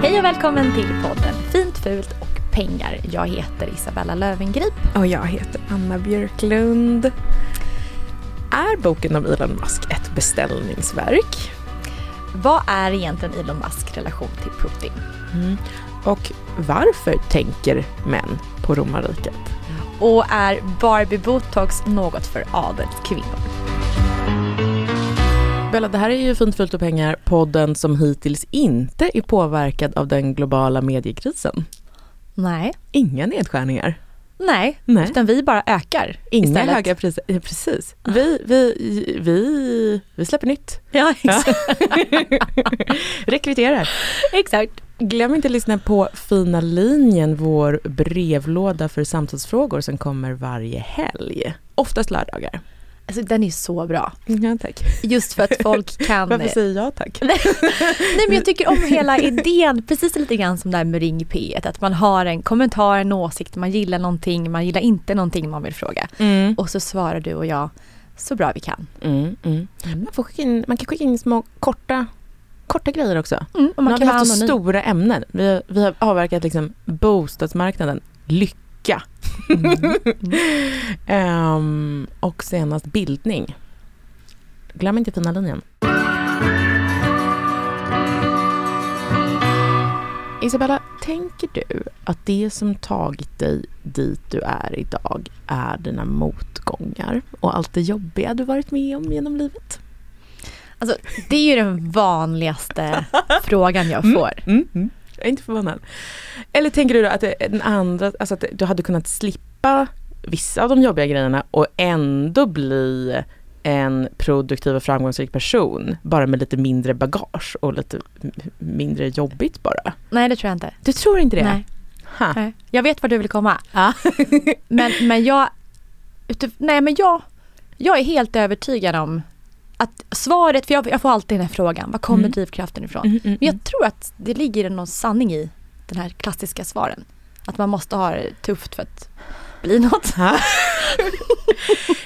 Hej och välkommen till podden Fint, fult och pengar. Jag heter Isabella Lövengrip. Och jag heter Anna Björklund. Är boken om Elon Musk ett beställningsverk? Vad är egentligen Elon Musks relation till Putin? Mm. Och varför tänker män på romarriket? Och är Barbie Botox något för adelskvinnor? Bella, det här är ju Fint, fult och pengar, podden som hittills inte är påverkad av den globala mediekrisen. Nej. Inga nedskärningar. Nej, Nej. utan vi bara ökar Inga istället. höga priser. Ja, precis. Vi, vi, vi, vi släpper nytt. Ja, exakt. Rekryterar. exakt. Glöm inte att lyssna på Fina linjen, vår brevlåda för samtalsfrågor som kommer varje helg. Oftast lördagar. Alltså den är så bra. Ja, tack. Just för att folk kan... Varför säger jag tack? Nej men jag tycker om hela idén, precis lite grann som det här med Ring i P1, att man har en kommentar, en åsikt, man gillar någonting, man gillar inte någonting man vill fråga. Mm. Och så svarar du och jag så bra vi kan. Mm, mm. Man, får skicka in, man kan skicka in små korta, korta grejer också. Mm, och Man har kan vi vara haft så stora ämnen. Vi har, vi har avverkat liksom bostadsmarknaden, lycka Ehm, och senast bildning. Glöm inte fina linjen. Isabella, tänker du att det som tagit dig dit du är idag är dina motgångar och allt det jobbiga du varit med om genom livet? Alltså, det är ju den vanligaste frågan jag får. Mm, mm. Jag är inte förvånad. Eller tänker du då att den andra, alltså att du hade kunnat slippa vissa av de jobbiga grejerna och ändå bli en produktiv och framgångsrik person, bara med lite mindre bagage och lite mindre jobbigt bara? Nej det tror jag inte. Du tror inte det? Nej. Ha. Nej. Jag vet var du vill komma. Ja. Men, men jag, nej men jag, jag är helt övertygad om att svaret, för jag, jag får alltid den här frågan, var kommer Mm. drivkraften ifrån? Mm, mm, Men jag tror att det ligger någon sanning i den här klassiska svaren. Att man måste ha det tufft för att bli något. Ja.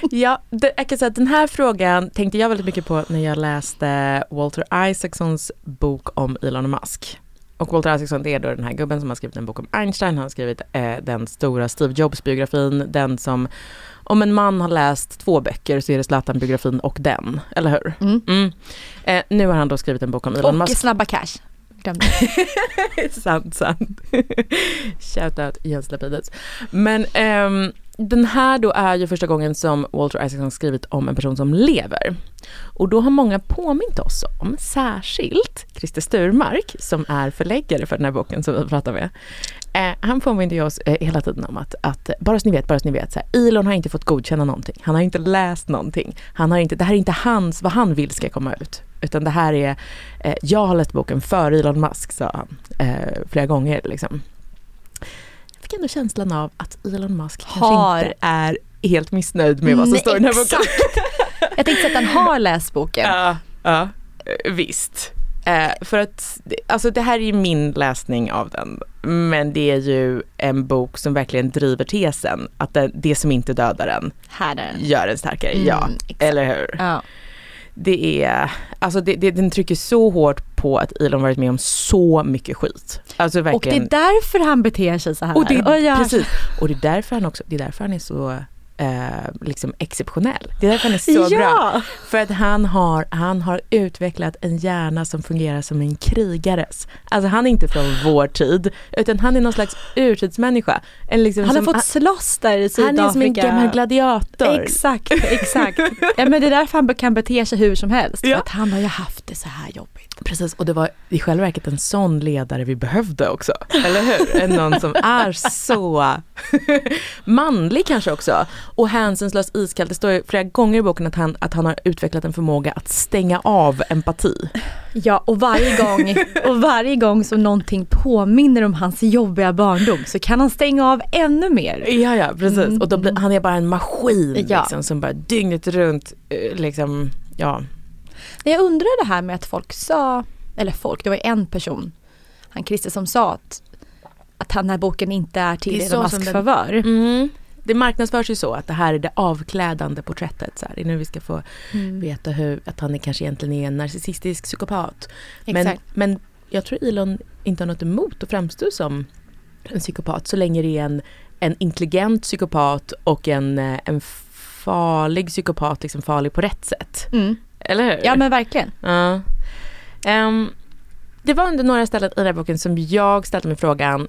ja, det, jag kan säga att den här frågan tänkte jag väldigt mycket på när jag läste Walter Isaacsons bok om Elon Musk. Och Walter Isaacson det är då den här gubben som har skrivit en bok om Einstein, han har skrivit eh, den stora Steve Jobs-biografin, den som om en man har läst två böcker så är det Zlatan-biografin och den, eller hur? Mm. Mm. Eh, nu har han då skrivit en bok om Elon Och Musk. Snabba Cash. Glömde. sant, sant. Shoutout Jens Lapidus. Men ehm, den här då är ju första gången som Walter Isaacson skrivit om en person som lever. Och då har många påmint oss om, särskilt Christer Sturmark, som är förläggare för den här boken som vi pratar med. Eh, han påminner ju oss eh, hela tiden om att, att, bara så ni vet, bara så ni vet, så här, Elon har inte fått godkänna någonting. Han har inte läst någonting. Han har inte, det här är inte hans, vad han vill ska komma ut. Utan det här är, eh, jag har läst boken för Elon Musk, sa han eh, flera gånger. Liksom. Fick ändå känslan av att Elon Musk Har- kanske inte är helt missnöjd med vad som står i den här boken. Jag tänkte att han har läst boken. Ja, ja, visst. Eh, för att, alltså det här är ju min läsning av den. Men det är ju en bok som verkligen driver tesen att det, det som inte dödar en gör en starkare. Mm, ja, exakt. eller hur? Ja. Det är, alltså det, det, den trycker så hårt på att Elon varit med om så mycket skit. Alltså Och det verkligen. är därför han beter sig så här. Och det, Och jag- precis. Och det är därför han också, det är därför han är så eh, liksom exceptionell. Det är därför han är så bra. ja. För att han har, han har utvecklat en hjärna som fungerar som en krigares. Alltså han är inte från vår tid, utan han är någon slags urtidsmänniska. En liksom Han har som, fått slåss där i han Sydafrika. är som en gammal gladiator. Exakt, exakt. ja, men det är därför han kan bete sig hur som helst. Ja. För att han har ju haft det så här jobbigt. Precis, och det var i själva verket en sån ledare vi behövde också. Eller hur? En någon som är så manlig kanske också. Och hänsynslöst iskall. Det står ju flera gånger i boken att han, att han har utvecklat en förmåga att stänga av empati. Ja, och varje gång, och varje gång som någonting påminner om hans jobbiga barndom så kan han stänga av ännu mer. Ja, ja, precis. Mm, Och då blir, han är bara en maskin Ja. liksom, som bara dygnet runt eh, liksom, ja. Jag undrar det här med att folk sa, eller folk, det var en person, han Christer som sa att, att den här boken inte är till Elon Musks favör. Mm. Det marknadsförs ju så att det här är det avklädande porträttet. Så här. Det är nu vi ska få Mm. veta hur, att han är kanske egentligen är en narcissistisk psykopat. Men, Exakt. men jag tror Elon inte har något emot att framstå som en psykopat så länge det är en, en intelligent psykopat och en, eh, en farlig psykopat, liksom farlig på rätt sätt. Mm. Eller hur? Ja men verkligen. Ja. Ehm, det var under några ställen i den här boken som jag ställde mig frågan,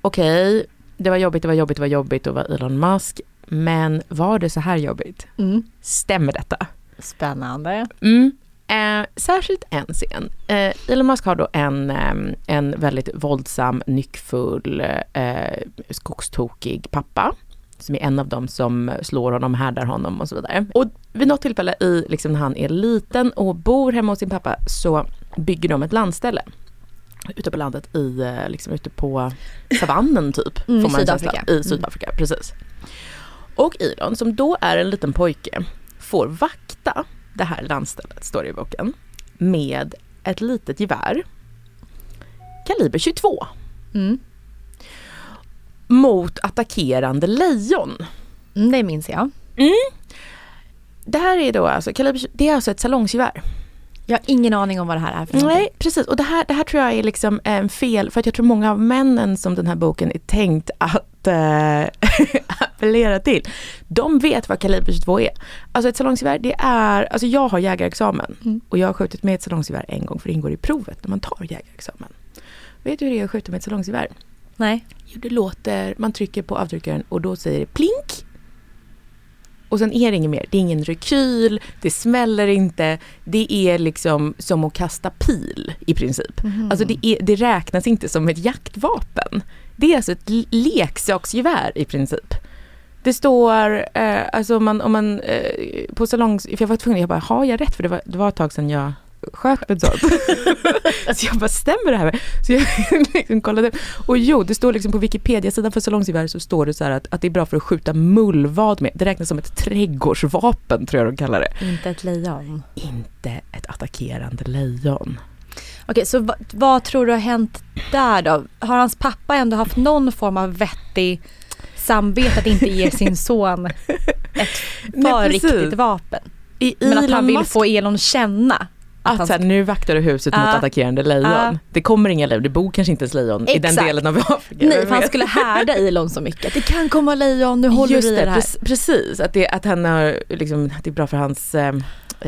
okej, det var jobbigt, det var jobbigt, det var jobbigt att vara Elon Musk, men var det så här jobbigt? Mm. Stämmer detta? Spännande. Mm. Eh, särskilt en scen. Eh, Elon Musk har då en, ehm, en väldigt våldsam, nyckfull, eh, skogstokig pappa. Som är en av dem som slår honom, härdar honom och så vidare. Och vid något tillfälle i, liksom när han är liten och bor hemma hos sin pappa så bygger de ett landställe. Ute på landet i, eh, liksom ute på savannen typ. Mm, får man en känsla. Sydafrika. I Sydafrika, precis. Och Elon, som då är en liten pojke, får vakta det här landstället, står det i boken, med ett litet gevär. Kaliber 22. Mm. Mot attackerande lejon. Mm, det minns jag. Det här är då alltså, kaliber, 20 det är alltså ett salongsgevär. Jag har ingen aning om vad det här är för Nej, någonting. precis. Och det här, det här tror jag är liksom en fel, för att jag tror många av männen som den här boken är tänkt att äh, appellera till, de vet vad kaliber 22 är. Alltså ett salongsgevär, det är, alltså jag har jägarexamen Mm. och jag har skjutit med ett salongsgevär en gång för det ingår i provet när man tar jägarexamen. Vet du hur det är att skjuta med ett salongsgevär? Nej. Jo, det låter, man trycker på avtryckaren och då säger det plink. Och sen är det inget mer. Det är ingen rekyl, det smäller inte. Det är liksom som att kasta pil i princip. Mhm. Alltså det, är, det räknas inte som ett jaktvapen. Det är alltså ett leksaksgevär i princip. Det står, eh, alltså om man, om man eh, på salongs... För jag var tvungen, jag bara, har jag rätt? För det var, det var ett tag sedan jag sköt med sånt. så jag bara, stämmer det här? Så jag liksom kollade. Och jo, det står liksom på Wikipedia-sidan för salongsgevär så står det så här att, att det är bra för att skjuta mullvad med. Det räknas som ett trädgårdsvapen tror jag de kallar det. Inte ett lejon. Inte ett attackerande lejon. Okej, så vad, vad tror du har hänt där då? Har hans pappa ändå haft någon form av vettig samvete att inte ge sin son ett Nej, för precis. riktigt vapen? I Men att han vill Musk- få Elon känna att, Att så här, nu vaktar du huset mot Ja. attackerande lejon. Ja. Det kommer inga lejon, det bor kanske inte ens lejon i den Exakt. delen av Afrika. Nej, för han skulle härda Elon så mycket. Att det kan komma lejon, nu håller Just vi det, det här. prec- precis. Att, det, att han har, liksom, att det är bra för hans eh,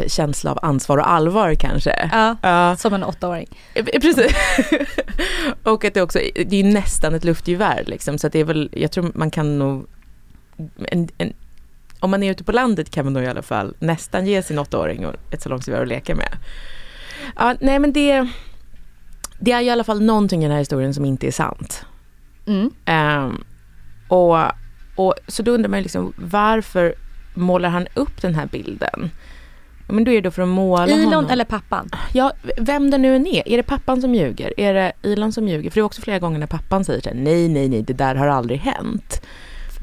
känsla av ansvar och allvar kanske. Ja, Ja, som en åttaåring. eh, precis. och att det också, det är nästan ett luftgevär liksom, så att det är väl, jag tror man kan nog, en, en, om man är ute på landet kan man nog i alla fall nästan ge sin åttaåring ett salongsgevär att leka med. Ja, nej men det, det är i alla fall någonting i den här historien som inte är sant. Mm. Ehm, och, och så då undrar man liksom varför målar han upp den här bilden? Men då är det då för att måla Elon honom. eller pappan? Ja, vem det nu än är. Är det pappan som ljuger? Är det Elon som ljuger? För det är också flera gånger när pappan säger så här, nej, nej, nej, det där har aldrig hänt.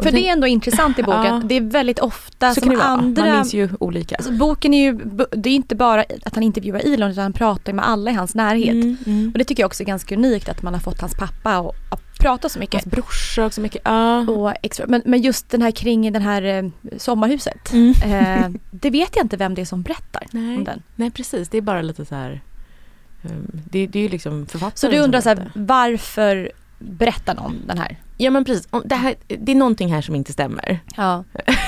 För det är ändå intressant i boken. Ja. Det är väldigt ofta Så som andra... Man minns ju olika. Alltså, boken är ju, det är inte bara att han intervjuar Elon utan han pratar med alla i hans närhet. Mm, mm. Och det tycker jag också är ganska unikt att man har fått hans pappa att, att prata så mycket. Hans brorsa också mycket. Ja. Och extra, men, men just den här kring det här eh, sommarhuset. Mm. Eh, det vet jag inte vem det är som berättar Nej. om den. Nej precis, det är bara lite så här. um, det, det är ju liksom författaren Så du undrar så här, varför berättar någon den här? Ja men precis, det, här, det är någonting här som inte stämmer. Ja.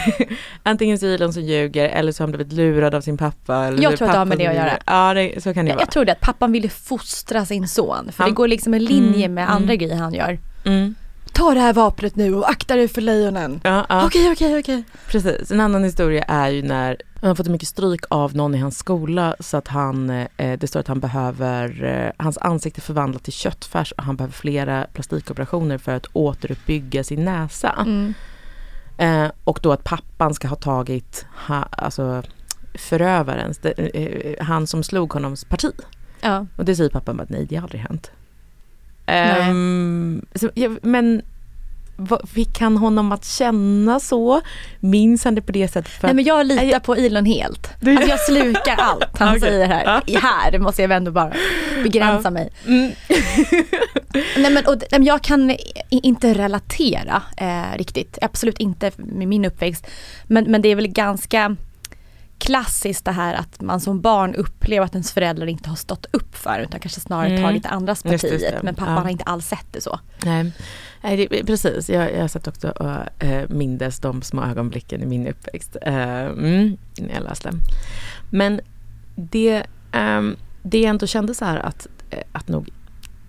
Antingen så är Elon som ljuger eller så har han blivit lurad av sin pappa. Eller Jag tror att det har med det att göra. Ja det, så kan det Jag, vara. jag tror det att pappan ville fostra sin son. För Han- det går liksom i linje Mm, med mm. andra grejer han gör. Mm. Ta det här vapnet nu och akta dig för lejonen. Ja, ja. Okej, okej, okej. Precis. En annan historia är ju när han har fått mycket stryk av någon i hans skola så att han, eh, det står att han behöver, eh, hans ansikte förvandlat till köttfärs och han behöver flera plastikoperationer för att återuppbygga sin näsa. Mm. Eh, och då att pappan ska ha tagit, ha, alltså förövarens, det, eh, han som slog honoms parti. Ja. Och det säger pappan att nej det har aldrig hänt. Ehm, så, ja, men vad, fick han honom att känna så? Minns han det på det sättet? För Nej men jag litar jag- på Elon helt. Alltså jag slukar allt han Okej. säger här. Ja. Här måste jag ändå bara begränsa Ja. mig. Mm. Nej men och, nej, jag kan inte relatera eh, riktigt. Absolut inte med min uppväxt. Men, men det är väl ganska klassiskt det här att man som barn upplever att ens föräldrar inte har stått upp för utan kanske snarare Mm. tagit andras Just partiet. just det. Men pappan Ja. har inte alls sett det så. Nej, Nej det, precis. Jag, jag satt också och äh, mindes de små ögonblicken i min uppväxt eh, mm, när jag läste. Men det, ehm, det jag ändå kände så här att, eh, att nog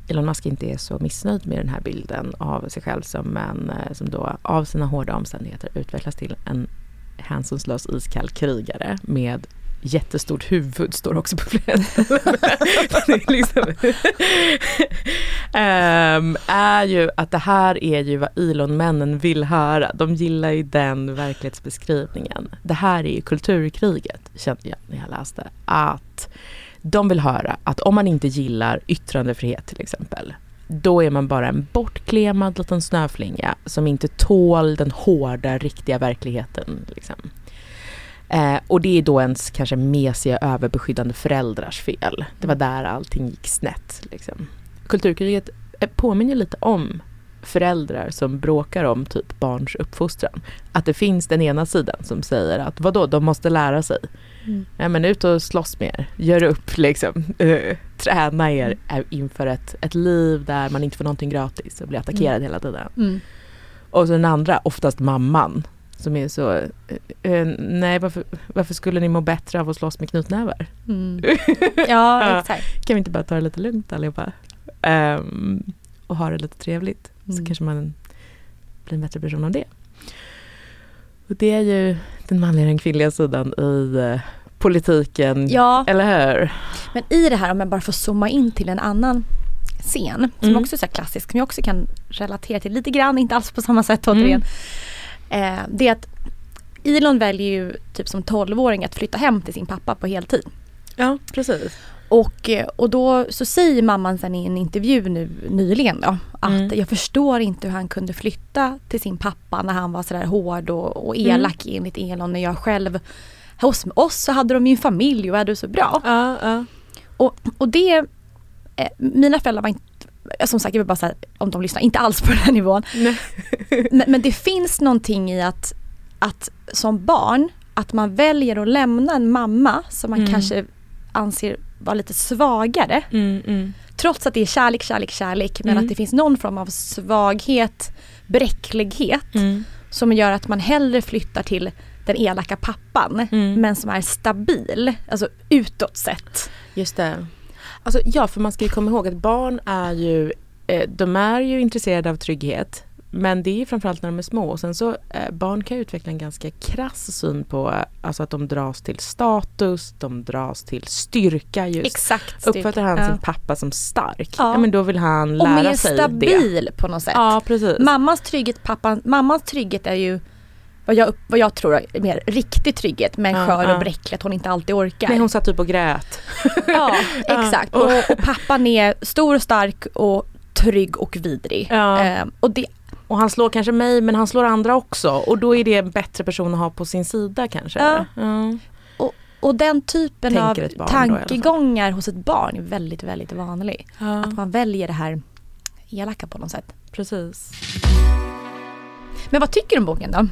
Elon Musk inte är så missnöjd med den här bilden av sig själv som en som då av sina hårda omständigheter utvecklas till en hänsynslös iskall krigare med jättestort huvud står också på flera ställen. Är liksom, um, är ju att det här är ju vad Elon-männen vill höra. De gillar ju den verklighetsbeskrivningen. Det här är ju kulturkriget, kände jag när jag läste. Att de vill höra att om man inte gillar yttrandefrihet till exempel, då är man bara en bortklemad liten snöflinga som inte tål den hårda, riktiga verkligheten. Liksom. Eh, och det är då ens kanske mesiga, överbeskyddande föräldrars fel. Det var där allting gick snett. Liksom. Kulturkriget eh, påminner lite om föräldrar som bråkar om typ barns uppfostran. Att det finns den ena sidan som säger att vadå, de måste lära sig. Mm. Ja, men ut och slåss med er, gör upp liksom. Eh, träna er eh, inför ett, ett liv där man inte får någonting gratis och blir attackerad hela tiden. Mm. Och så den andra, oftast mamman, som är så, eh, nej varför, varför skulle ni må bättre av att slåss med knutnävar? Mm. Ja, exakt. Kan vi inte bara ta det lite lugnt allihopa? Ehm, och ha det lite trevligt. Mm. Så kanske man blir en bättre person av det. Och det är ju den manliga och den kvinnliga sidan i eh, politiken, Ja, eller hur? men i det här om jag bara får zooma in till en annan scen som Mm. också är så klassisk, som jag också kan relatera till lite grann, inte alls på samma sätt återigen. Eh, det är att Elon väljer ju typ som 12-åring att flytta hem till sin pappa på heltid. Ja, precis. Och, eh, och då så säger mamman sen i en intervju nu nyligen då att Mm. jag förstår inte hur han kunde flytta till sin pappa när han var sådär hård och, och elak enligt Elon när jag själv hos oss så hade de ju en familj och hade det så bra. Ja, ja. Och, och det, eh, mina föräldrar var inte, eh, som sagt jag vill bara säga om de lyssnar, inte alls på den här nivån. Men, men det finns någonting i att, att som barn, att man väljer att lämna en mamma som man Mm. kanske anser vara lite svagare. Mm, mm. Trots att det är kärlek, kärlek, kärlek. Men Mm. att det finns någon form av svaghet, bräcklighet. Mm. Som gör att man hellre flyttar till den elaka pappan. Mm. Men som är stabil, alltså utåt sett. Just det. Alltså, ja, för man ska ju komma ihåg att barn är ju, eh, de är ju intresserade av trygghet. Men det är framförallt när de är små. Och sen så, eh, barn kan utveckla en ganska krass syn på, eh, alltså att de dras till status, de dras till styrka just. Exakt. Uppfattar han Ja. sin pappa som stark, Ja. ja. men då vill han Och lära mer sig det. stabil på något sätt. Ja, precis. Mammans trygghet, pappan, mammans trygghet är ju vad jag, vad jag tror är mer riktig trygghet men Ja, skör och bräcklig, att hon inte alltid orkar. Nej, hon satt typ och grät. Ja, exakt. Och, och pappan är stor och stark och trygg och vidrig. Ja. Ehm, och det, Och han slår kanske mig men han slår andra också och då är det en bättre person att ha på sin sida kanske. Ja. Ja. Och, och den typen Tänker av tankegångar hos ett barn är väldigt, väldigt vanlig. Ja. Att man väljer det här elaka på något sätt. Precis. Men vad tycker du om boken då?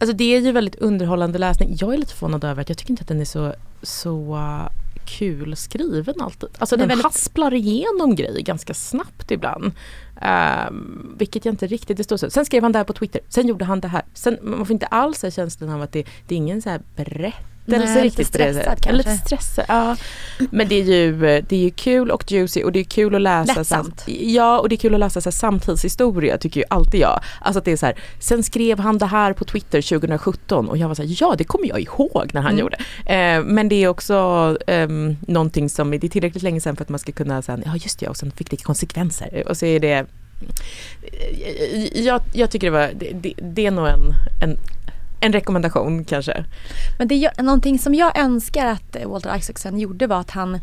Alltså det är ju väldigt underhållande läsning. Jag är lite förvånad över att jag tycker inte att den är så, så kul skriven alltid. Alltså Den väldigt- hasplar igenom grejer ganska snabbt ibland. Um, vilket jag inte riktigt, det står så. Sen skrev han det här på Twitter, sen gjorde han det här. Sen, man får inte alls känslan av att det, det är ingen så här berättelse Nej, lite riktigt. på det sättet. Ja, Lite kanske. stressad, ja. Men det är, ju, det är ju kul och juicy och det är kul att läsa. så Lättsamt. Ja och det är kul att läsa så här, samtidshistoria tycker ju alltid jag. Alltså att det är så här, sen skrev han det här på Twitter 2017 och jag var så här, ja det kommer jag ihåg när han Mm. gjorde. Eh, men det är också um, någonting som, det är tillräckligt länge sedan för att man ska kunna säga, ja just det, och sen fick det konsekvenser. Och så är det, jag, jag tycker det var, det, det, det är nog en, en, en rekommendation kanske. Men det är någonting som jag önskar att eh, Walter Isaacson gjorde var att han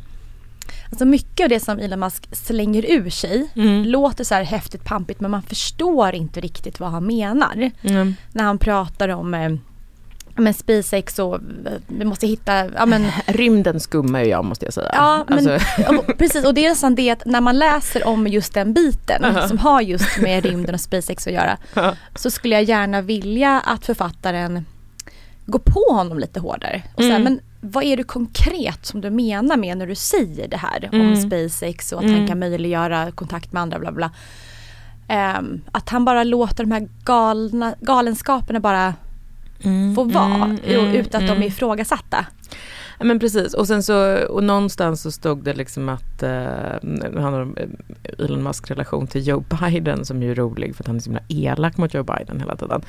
Alltså mycket av det som Elon Musk slänger ur sig Mm. låter så här häftigt pampigt men man förstår inte riktigt vad han menar. Mm. När han pratar om eh, men SpaceX och eh, vi måste hitta, ja men Rymden skummar ju jag måste jag säga. Ja, men, Alltså- och, precis och det är nästan det att när man läser om just den biten Uh-huh. som har just med rymden och SpaceX att göra så skulle jag gärna vilja att författaren går på honom lite hårdare. Och Mm. men vad är det konkret som du menar med när du säger det här om Mm. SpaceX och att Mm. han kan möjliggöra kontakt med andra bla bla. Ehm, att han bara låter de här galna, galenskaperna bara få vara Mm, mm, utan att de mm. är ifrågasatta. Ja, men precis och sen så och någonstans så stod det liksom att eh, det handlar om eh, Elon Musk relation till Joe Biden som ju är rolig för att han är så himla elak mot Joe Biden hela tiden.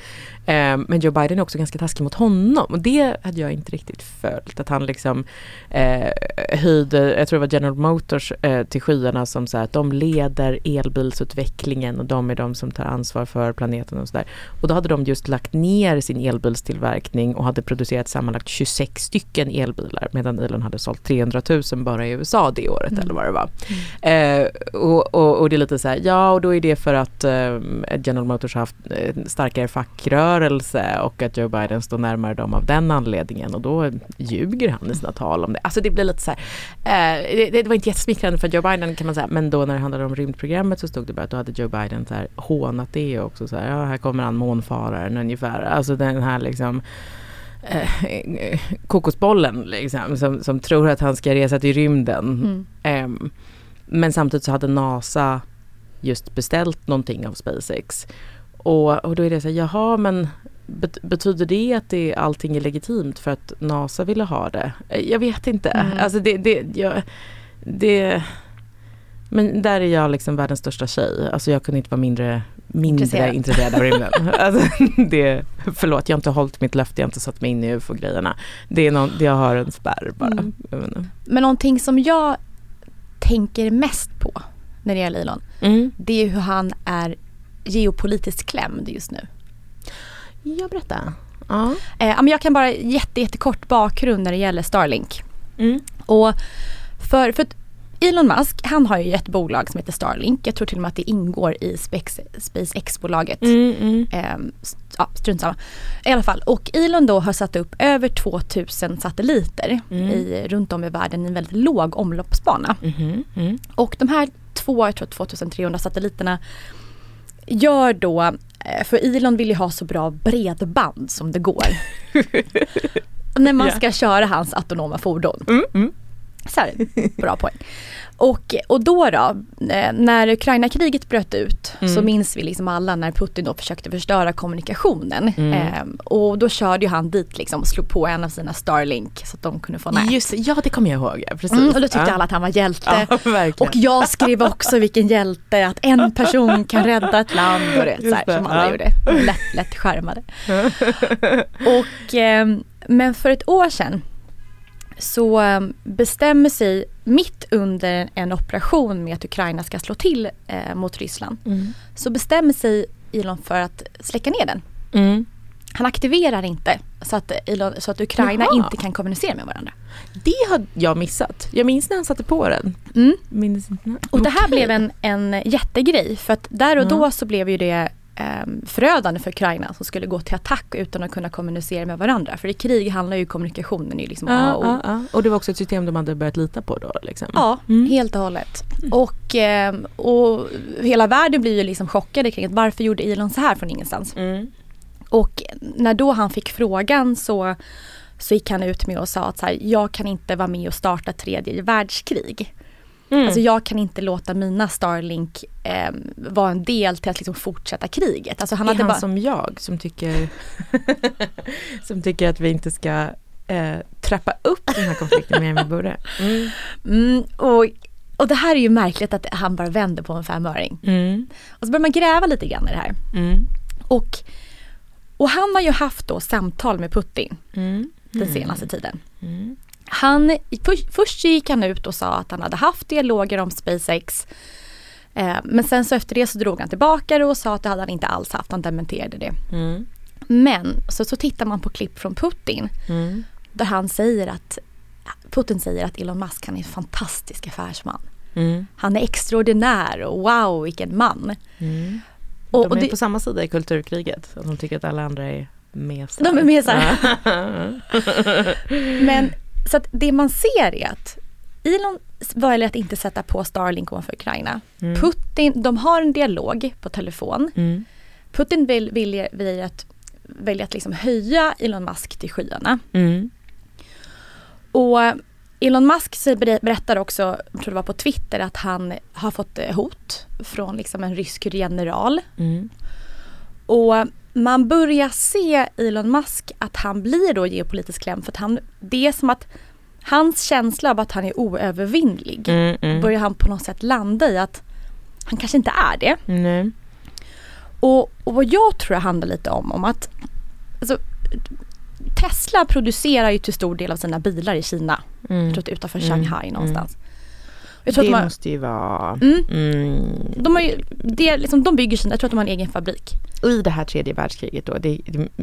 Eh, men Joe Biden är också ganska taskig mot honom och det hade jag inte riktigt följt. Att han liksom eh, höjde, jag tror det var General Motors eh, till skyarna som så här, att de leder elbilsutvecklingen och de är de som tar ansvar för planeten och sådär. Och då hade de just lagt ner sin elbilstillverkning och hade producerat sammanlagt 26 stycken elbilar medan Elon hade sålt 300 000 bara i USA det året Mm. eller vad det var. Eh, och, och, och det är lite så här, ja och då är det för att eh, General Motors har haft eh, starkare fackrörelse och att Joe Biden står närmare dem av den anledningen och då ljuger han i sina tal om det. Alltså det blir lite så här, eh, det, det var inte jättesmickrande för Joe Biden kan man säga, men då när det handlade om rymdprogrammet så stod det bara att då hade Joe Biden så här hånat det också så här, ja här kommer han månfararen ungefär. Alltså den här liksom eh, kokosbollen liksom, som, som tror att han ska resa till rymden. Mm. Ehm, men samtidigt så hade NASA just beställt någonting av SpaceX. Och, och då är det så här, jaha men bet, betyder det att det, allting är legitimt för att NASA ville ha det? Eh, Jag vet inte. Mm. Alltså det, det, jag, det men där är jag liksom världens största tjej. Alltså jag kunde inte vara mindre, mindre Intresserad. intresserad, av rymden. alltså det, förlåt, jag har inte hållit mitt löfte, jag har inte satt mig in i ufo-grejerna. Det är någon, jag har en spärr bara. Mm. Men någonting som jag tänker mest på när det gäller Elon, Mm. det är hur han är geopolitiskt klämd just nu. Jag berättar. Ja. Eh, jag kan bara jätte, jättekort bakgrund när det gäller Starlink. Mm. Och för, för Elon Musk, han har ju ett bolag som heter Starlink. Jag tror till och med att det ingår i SpaceX-bolaget. Mm, mm. Ehm, ja, strunt samma. I alla fall. Och Elon då har satt upp över 2000 satelliter Mm. i, runt om i världen i en väldigt låg omloppsbana. Mhm, mm. Och de här två, jag tror 2300 satelliterna gör då, eh, för Elon vill ju ha så bra bredband som det går. när man Ja. ska köra hans autonoma fordon. Så här, bra poäng. Och, och då då, eh, när Ukraina-kriget bröt ut Mm. så minns vi liksom alla när Putin då försökte förstöra kommunikationen. Mm. Ehm, och då körde ju han dit liksom och slog på en av sina Starlink så att de kunde få nät. Just ja det kommer jag ihåg. Ja, precis. Mm, och då tyckte ja. alla att han var hjälte. Ja. Och jag skrev också vilken hjälte, att en person kan rädda ett land och det, så här, det, som alla ja. gjorde. Lätt, lätt skärmade. och, ehm, men för ett år sedan så ehm, bestämmer sig mitt under en operation med att Ukraina ska slå till eh, mot Ryssland. Mm. Så bestämmer sig Elon för att släcka ner den. Mm. han aktiverar inte så att, Elon, så att Ukraina Jaha. inte kan kommunicera med varandra. Det har jag missat. Jag minns när han satte på den. Mm. Minns. Och det här Okej. blev en, en jättegrej för att där och då så blev ju det förödande för Ukraina som skulle gå till attack utan att kunna kommunicera med varandra. För i krig handlar ju kommunikationen är liksom Ja, ja, ja. Och det var också ett system de hade börjat lita på då? Liksom. Ja, Mm. helt och hållet. Och, ehm, och hela världen blir ju liksom chockade kring att varför gjorde Elon så här från ingenstans? Mm. Och när då han fick frågan så, så gick han ut med och sa att så här, jag kan inte vara med och starta tredje världskrig. Mm. Alltså jag kan inte låta mina Starlink eh, vara en del till att liksom fortsätta kriget. Alltså han är hade han bara, som jag som tycker, som tycker att vi inte ska eh, trappa upp den här konflikten mer än vi borde? Mm. mm, och, och det här är ju märkligt att han bara vänder på en femöring. Mm. Och så börjar man gräva lite grann i det här. Mm. Och, och han har ju haft då samtal med Putin Mm. den senaste tiden. Han, för, först gick han ut och sa att han hade haft dialoger om SpaceX. Eh, men sen så efter det så drog han tillbaka det och sa att det hade han inte alls haft. Han dementerade det. Mm. Men så, så tittar man på klipp från Putin Mm. där han säger att Putin säger att Elon Musk han är en fantastisk affärsman. Mm. Han är extraordinär och wow vilken man. Mm. Och, De och är det, på samma sida i kulturkriget. De tycker att alla andra är mesar. De är mesar. Men så att det man ser är att Elon väljer att inte sätta på Starlink ovanför Ukraina. Mm. Putin, de har en dialog på telefon. Mm. Putin vill, vill, vill att, väljer att liksom höja Elon Musk till skyarna. Mm. Och Elon Musk berättar också, jag tror det var på Twitter, att han har fått eh, hot från liksom en rysk general. Mm. Och man börjar se Elon Musk att han blir då geopolitisk kläm för att han, det är som att hans känsla av att han är oövervinnlig Mm. Mm. börjar han på något sätt landa i att han kanske inte är det. Nej. Och, och vad jag tror det handlar lite om, om att alltså, Tesla producerar ju till stor del av sina bilar i Kina. Mm. Jag tror att utanför Mm. Shanghai någonstans. Jag tror det att de, har, måste ju vara... Mm. Mm. de, har ju, det är liksom, de bygger Kina, jag tror att de har en egen fabrik. I det här tredje världskriget då, det,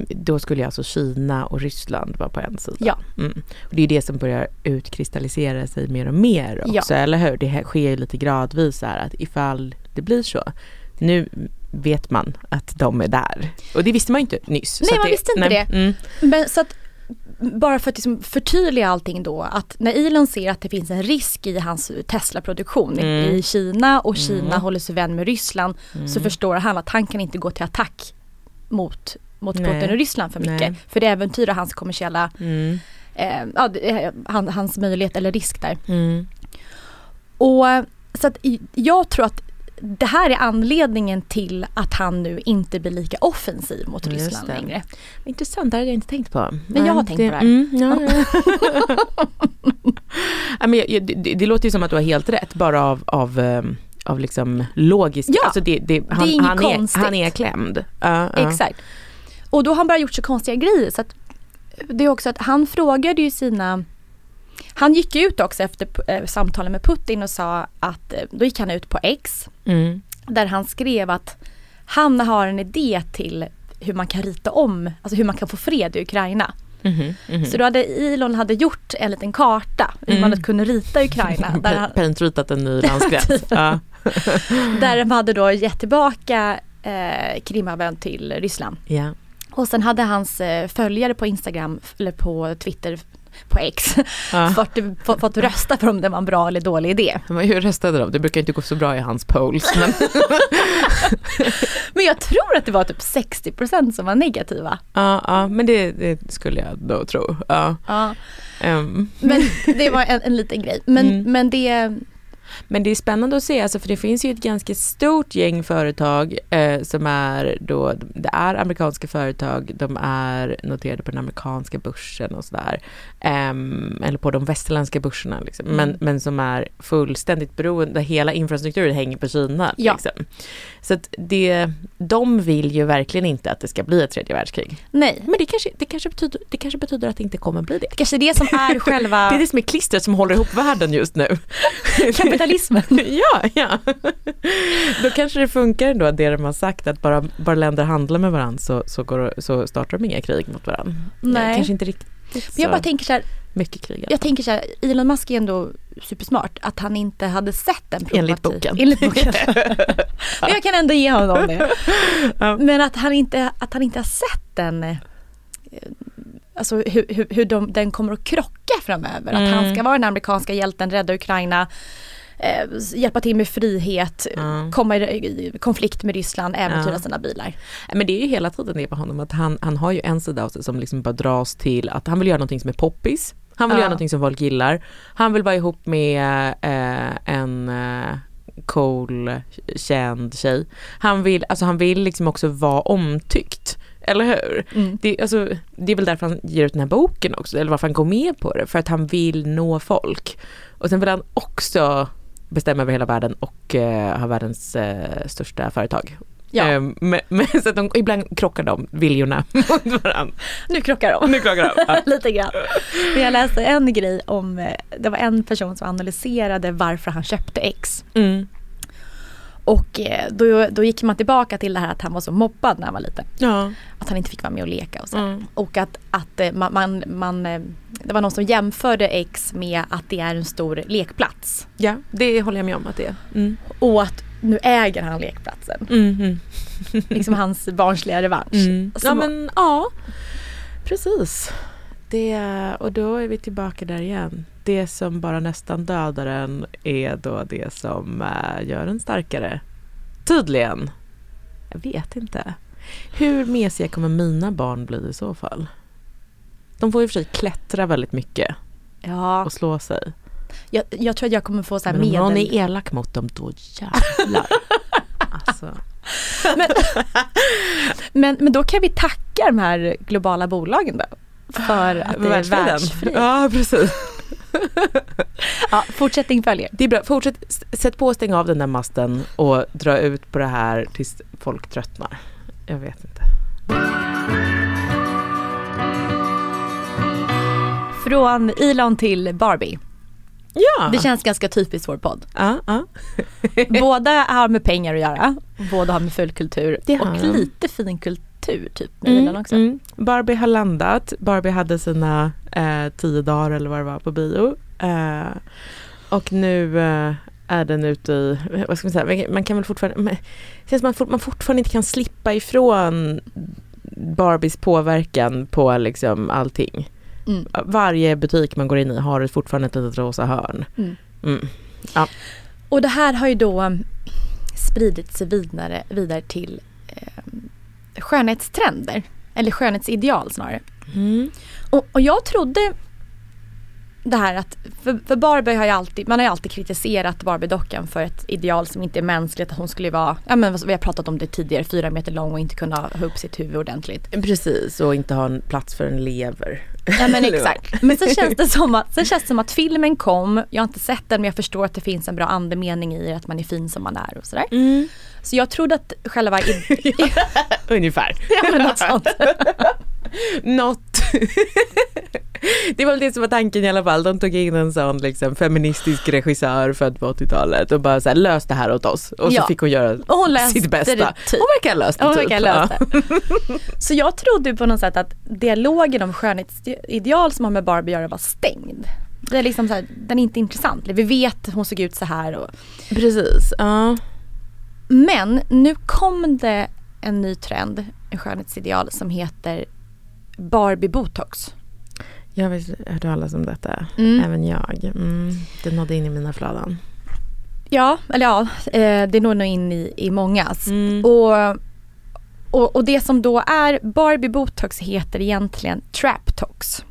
då skulle alltså Kina och Ryssland vara på en sida. Ja. Mm. Och det är det som börjar utkristallisera sig mer och mer också, Ja. eller hur? Det sker ju lite gradvis här att ifall det blir så. Nu vet man att de är där. Och det visste man ju inte nyss. Nej, man det, visste inte det. Mm. Men så att bara för att liksom förtydliga allting då att när Elon ser att det finns en risk i hans Tesla-produktion Mm. i Kina och Kina Mm. håller sig vän med Ryssland så förstår han att han kan inte gå till attack mot, mot Nej. Putin och Ryssland för mycket. Nej. För det äventyrar hans kommersiella, Mm. eh, ja, eh, han, hans möjlighet eller risk där. Mm. Och så att jag tror att det här är anledningen till att han nu inte blir lika offensiv mot Ryssland det. längre. Intressant, det hade jag inte tänkt på. Men jag har tänkt på det här. Mm, ja, ja. men det, det låter ju som att du har helt rätt, bara av, av, ehm, av liksom logiskt. Ja, alltså det, det, han, inget han, är, han är klämd. Ja, ja. Exakt. Och då har han bara gjort så konstiga grejer så att det är också att han frågade ju sina han gick ut också efter eh, samtalen med Putin och sa att eh, då gick han ut på X Mm. där han skrev att han har en idé till hur man kan rita om, alltså hur man kan få fred i Ukraina. Mhm, mhm. Så då hade Elon hade gjort en liten karta hur Mm. man kunde rita Ukraina. Där, han, Paintritat en ny landsgräns. ja. där de hade då gett tillbaka eh, Krimhalvön till Ryssland. ja. Och sen hade hans eh, följare på Instagram eller på Twitter på X Ja. fått, fått, fått rösta för om det var en bra eller dålig idé. Men hur röstade de? Det brukar inte gå så bra i hans polls. Men, Men jag tror att det var typ 60% som var negativa. ja, ja, men det, det skulle jag då tro. Ja. Ja. Ehm. Men det var en, en liten grej. Men, Mm. men det, Men det är spännande att se, alltså, för det finns ju ett ganska stort gäng företag eh, som är då, det är amerikanska företag, de är noterade på den amerikanska börsen och sådär. Ehm, eller på de västerländska börserna liksom. men, Mm. men som är fullständigt beroende, hela infrastrukturen hänger på Kina. Ja. Liksom. Så att det, de vill ju verkligen inte att det ska bli ett tredje världskrig. nej. Men det kanske, det kanske, betyder, det kanske betyder att det inte kommer bli det. Kanske det som är själva Det är det som är klistret som håller ihop världen just nu. Kapitalismen. ja, ja. Då kanske det funkar ändå det de har sagt att bara, bara länder handlar med varandra så, så, går, så startar de inga krig mot varandra. Nej. Kanske inte riktigt Men jag bara tänker så här, mycket krig. jag tänker så här, Elon Musk är ändå supersmart, att han inte hade sett den Enligt problematiken. boken. Enligt boken. Men jag kan ändå ge honom det. Ja. Men att han inte, att han inte har sett den, eh, alltså hur, hur, hur de, den kommer att krocka framöver. Att han Mm. ska vara den amerikanska hjälten, rädda Ukraina, eh, hjälpa till med frihet, Ja. komma i, i konflikt med Ryssland, äventyra Ja. sina bilar. Men det är ju hela tiden det på honom att han, han har ju en sida av sig som liksom bara dras till att han vill göra någonting som är poppis. Han vill Ja. göra någonting som folk gillar. Han vill vara ihop med eh, en eh, cool, känd tjej. Han vill, alltså han vill liksom också vara omtyckt. Eller hur? Mm. Det, alltså, det är väl därför han ger ut den här boken också, eller varför han går med på det. För att han vill nå folk. Och sen vill han också bestämma över hela världen och eh, ha världens eh, största företag. Ja. Ehm, men, men, så de, ibland krockar de viljorna mot varandra. Nu krockar de. Nu krockar de. Ja. Lite grann. Men jag läste en grej om, eh, det var en person som analyserade varför han köpte X. Mm. Och eh, då, då gick man tillbaka till det här att han var så mobbad när han var liten. Ja. Att han inte fick vara med och leka och så. Mm. Och att, att eh, man, man, man, eh, det var någon som jämförde X med att det är en stor lekplats. ja, det håller jag med om att det är. Mm. Och att nu äger han lekplatsen. Mm. Liksom hans barnsliga revansch. Mm. Ja men ja, precis. Det, och då är vi tillbaka där igen. Det som bara nästan dödar en är då det som äh, gör en starkare. Tydligen. Jag vet inte. Hur mesiga kommer mina barn bli i så fall? De får i och för sig klättra väldigt mycket Ja, och slå sig. jag, jag tror att jag kommer få så här Men om någon medel... är elak mot dem, då jävlar. alltså. Men, men då kan vi tacka de här globala bolagen då. För att det är världsfrid. Ja, precis. Ja, fortsättning följer. Det är bra. Fortsätt, sätt på och stäng av den där masten och dra ut på det här tills folk tröttnar. Jag vet inte. Från Elon till Barbie. Ja. Det känns ganska typiskt vår podd. ja, ja. Båda har med pengar att göra, båda har med fulkultur och lite fin kultur typ med Elon också. mm. Barbie har landat. Barbie hade sina eh, tio dagar eller vad det var på bio. Eh, och nu eh, är den ute i, vad ska man säga, man kan väl fortfarande, det känns man, fort, man fortfarande inte kan slippa ifrån Barbies påverkan på liksom allting. Mm. Varje butik man går in i har fortfarande ett litet rosa hörn. Mm. Mm. Och det här har ju då spridit sig vidare, vidare till eh, skönhetstrender. Eller skönhetsideal snarare. Mm. Och, och jag trodde det här att, för, för Barbie har ju alltid, man har ju alltid kritiserat Barbie-dockan för ett ideal som inte är mänskligt. Att hon skulle vara, ja men vi har pratat om det tidigare, fyra meter lång och inte kunna ha upp sitt huvud ordentligt. Precis, och inte ha en plats för en lever. Ja men exakt. Men sen känns det som att, sen känns det som att filmen kom, jag har inte sett den men jag förstår att det finns en bra andemening i att man är fin som man är och sådär. Mm. Så jag trodde att själva Ungefär. ja, men något sånt. Något. det var väl det som var tanken i alla fall. De tog in en sån liksom, feministisk regissör född på 80-talet och bara så här, lös det här åt oss. Och så Ja. fick hon göra Och hon sitt bästa. det typ. Hon verkar ha löst det Hon typ. löst det. Så jag trodde på något sätt att dialogen om skönhetsideal som har med Barbie att göra var stängd. Det är liksom så här, den är inte intressant. Vi vet att hon såg ut så här. Och... Precis. Ja. Men nu kom det en ny trend, en skönhetsideal som heter Barbie botox. Jag har hört talas om detta. Mm. Även jag. Mm. Det nådde in i mina flöden. Ja, eller ja, eh, det når nog in i, i mångas. Mm. Och, och, och det som då är Barbie botox heter egentligen Traptox.